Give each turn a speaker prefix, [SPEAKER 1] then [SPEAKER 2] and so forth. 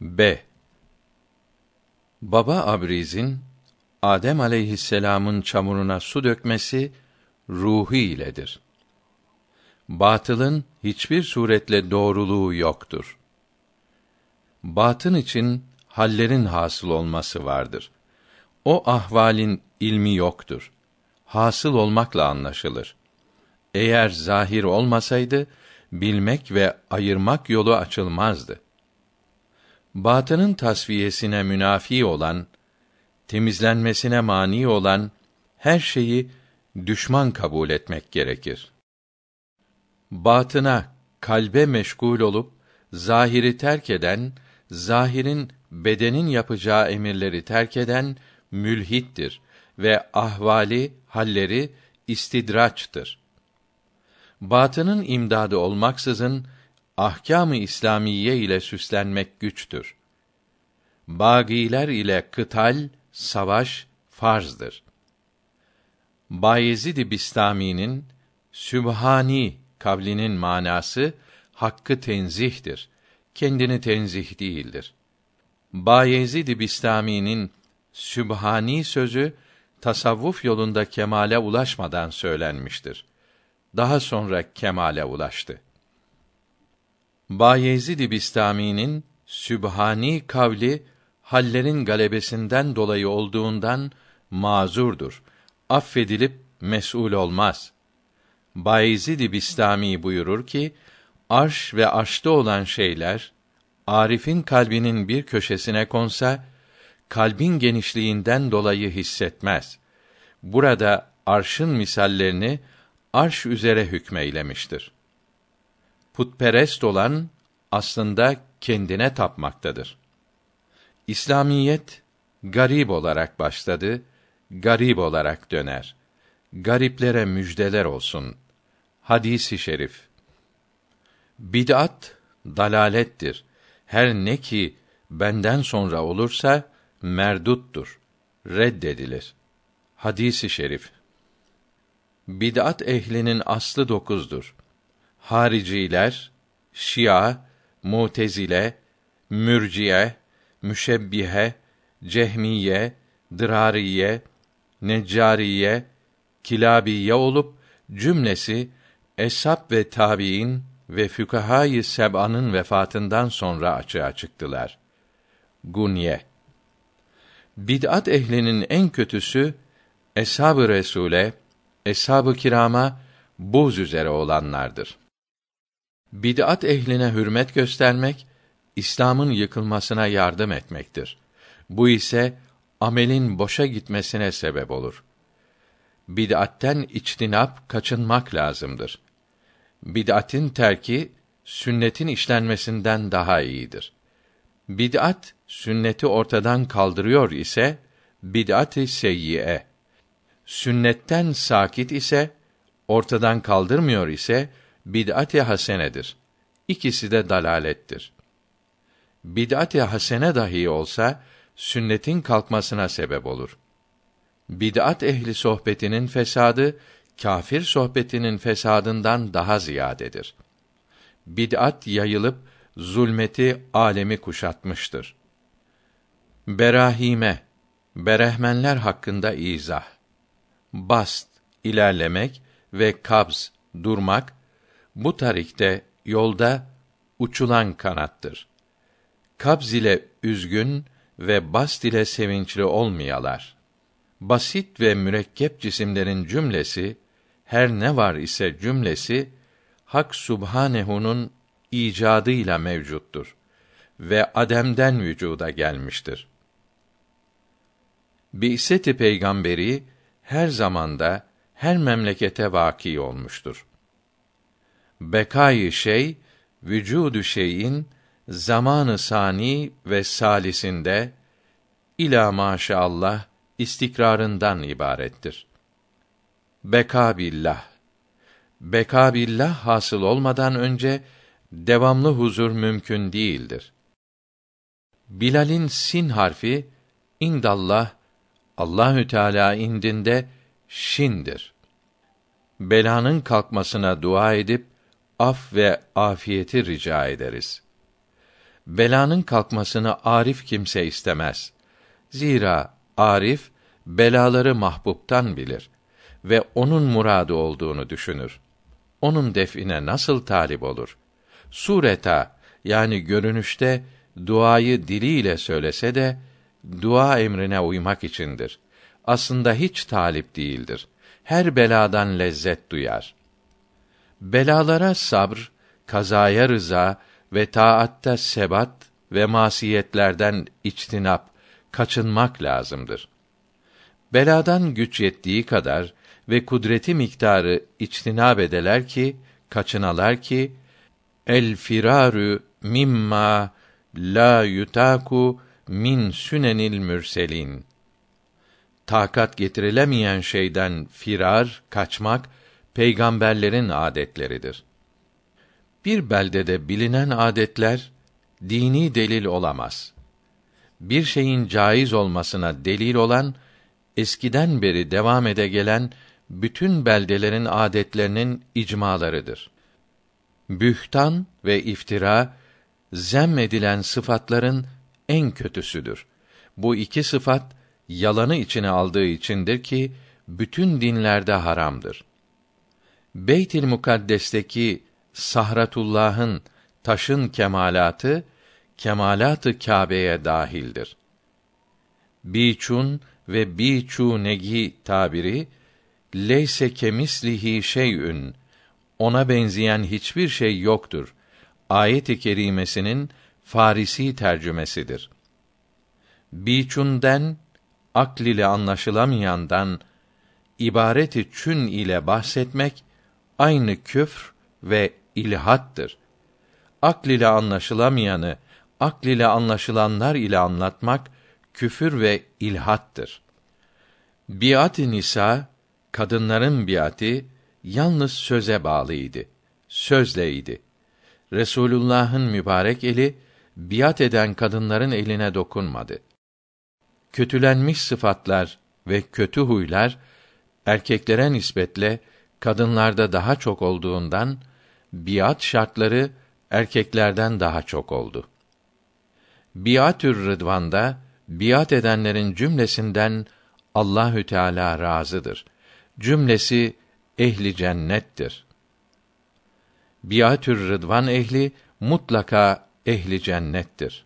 [SPEAKER 1] B. Baba Abriz'in Adem aleyhisselam'ın çamuruna su dökmesi ruhu iledir. Batılın hiçbir suretle doğruluğu yoktur. Batın için hallerin hasıl olması vardır. O ahvalin ilmi yoktur. Hasıl olmakla anlaşılır. Eğer zahir olmasaydı bilmek ve ayırmak yolu açılmazdı. Batının tasfiyesine münafi olan, temizlenmesine mani olan her şeyi düşman kabul etmek gerekir. Batına, kalbe meşgul olup zahiri terk eden, zahirin bedenin yapacağı emirleri terk eden mülhittir ve ahvali, halleri istidraçtır. Batının imdadı olmaksızın ahkâm-ı İslamiye ile süslenmek güçtür. Bagiler ile kıtal, savaş farzdır. Bayezid Bistami'nin Sübhani kavlinin manası hakkı tenzihtir. Kendini tenzih değildir. Bayezid Bistami'nin Sübhani sözü tasavvuf yolunda kemale ulaşmadan söylenmiştir. Daha sonra kemale ulaştı. Bayezid Bistami'nin Sübhani kavli hallerin galebesinden dolayı olduğundan mazurdur. Affedilip mesul olmaz. Bayezid Bistami buyurur ki, arş ve arşta olan şeyler Arif'in kalbinin bir köşesine konsa kalbin genişliğinden dolayı hissetmez. Burada arşın misallerini arş üzere hükmeylemiştir. Putperest olan aslında kendine tapmaktadır. İslamiyet garip olarak başladı, garip olarak döner. Gariplere müjdeler olsun. Hadisi şerif. Bid'at dalalettir. Her ne ki benden sonra olursa merduttur. Reddedilir. Hadisi şerif. Bid'at ehlinin aslı dokuzdur. Hariciler, Şia, Mutezile, Mürciye, Müşebbihe, Cehmiye, Drariye, Neccariye, Kilabiye olup cümlesi eshab ve tabiin ve fükahâ-i seb'anın vefatından sonra açığa çıktılar. Gunye Bid'at ehlinin en kötüsü eshab-ı Resûle, eshab-ı kirama buz üzere olanlardır. Bid'at ehline hürmet göstermek İslam'ın yıkılmasına yardım etmektir. Bu ise amelin boşa gitmesine sebep olur. Bid'atten içtinap kaçınmak lazımdır. Bid'atin terki sünnetin işlenmesinden daha iyidir. Bid'at sünneti ortadan kaldırıyor ise bid'at-ı seyyiye. Sünnetten sakit ise ortadan kaldırmıyor ise bid'at-ı hasenedir. İkisi de dalalettir. Bid'at-ı hasene dahi olsa sünnetin kalkmasına sebep olur. Bid'at ehli sohbetinin fesadı kâfir sohbetinin fesadından daha ziyadedir. Bid'at yayılıp zulmeti alemi kuşatmıştır. Berahime Berehmen hakkında izah. Bast ilerlemek ve kabz durmak bu tarikte yolda uçulan kanattır. Kabz ile üzgün ve bast ile sevinçli olmayalar. Basit ve mürekkep cisimlerin cümlesi her ne var ise cümlesi Hak Subhanehu'nun icadıyla mevcuttur ve ademden vücuda gelmiştir. Bi'seti peygamberi her zamanda her memlekete vaki olmuştur. Bekayı şey vücudu şeyin zamanı sani ve salisinde ila maşallah istikrarından ibarettir. Beka billah. Beka billah hasıl olmadan önce devamlı huzur mümkün değildir. Bilal'in sin harfi indallah Allahü Teala indinde şindir. Belanın kalkmasına dua edip af ve afiyeti rica ederiz. belanın kalkmasını arif kimse istemez. Zira arif belaları mahbuptan bilir ve onun muradı olduğunu düşünür. Onun define nasıl talip olur? Sureta yani görünüşte duayı diliyle söylese de dua emrine uymak içindir. Aslında hiç talip değildir. Her beladan lezzet duyar. Belalara sabr, kazaya rıza ve taatta sebat ve masiyetlerden içtinap, kaçınmak lazımdır. Beladan güç yettiği kadar ve kudreti miktarı içtinab edeler ki, kaçınalar ki, el firarü mimma la yutaku min sünenil mürselin. Takat getirilemeyen şeyden firar, kaçmak peygamberlerin adetleridir. Bir beldede bilinen adetler dini delil olamaz. Bir şeyin caiz olmasına delil olan eskiden beri devam ede gelen bütün beldelerin adetlerinin icmalarıdır. Bühtan ve iftira zem edilen sıfatların en kötüsüdür. Bu iki sıfat yalanı içine aldığı içindir ki bütün dinlerde haramdır. Beytül Mukaddes'teki Sahratullah'ın taşın kemalatı kemalatı Kâbe'ye dahildir. Biçun ve biçunegi tabiri leyse kemislihi şey'ün ona benzeyen hiçbir şey yoktur. Ayet-i kerimesinin Farisi tercümesidir. Biçunden akl ile anlaşılamayandan ibareti çün ile bahsetmek aynı küfr ve ilhattır. Akl ile anlaşılamayanı akl ile anlaşılanlar ile anlatmak küfür ve ilhattır. Biat-ı nisa kadınların biati yalnız söze bağlıydı. Sözleydi. Resulullah'ın mübarek eli biat eden kadınların eline dokunmadı. Kötülenmiş sıfatlar ve kötü huylar erkeklere nispetle kadınlarda daha çok olduğundan biat şartları erkeklerden daha çok oldu. Biatür Rıdvan'da biat edenlerin cümlesinden Allahü Teala razıdır. Cümlesi ehli cennettir. Biatür Rıdvan ehli mutlaka ehli cennettir.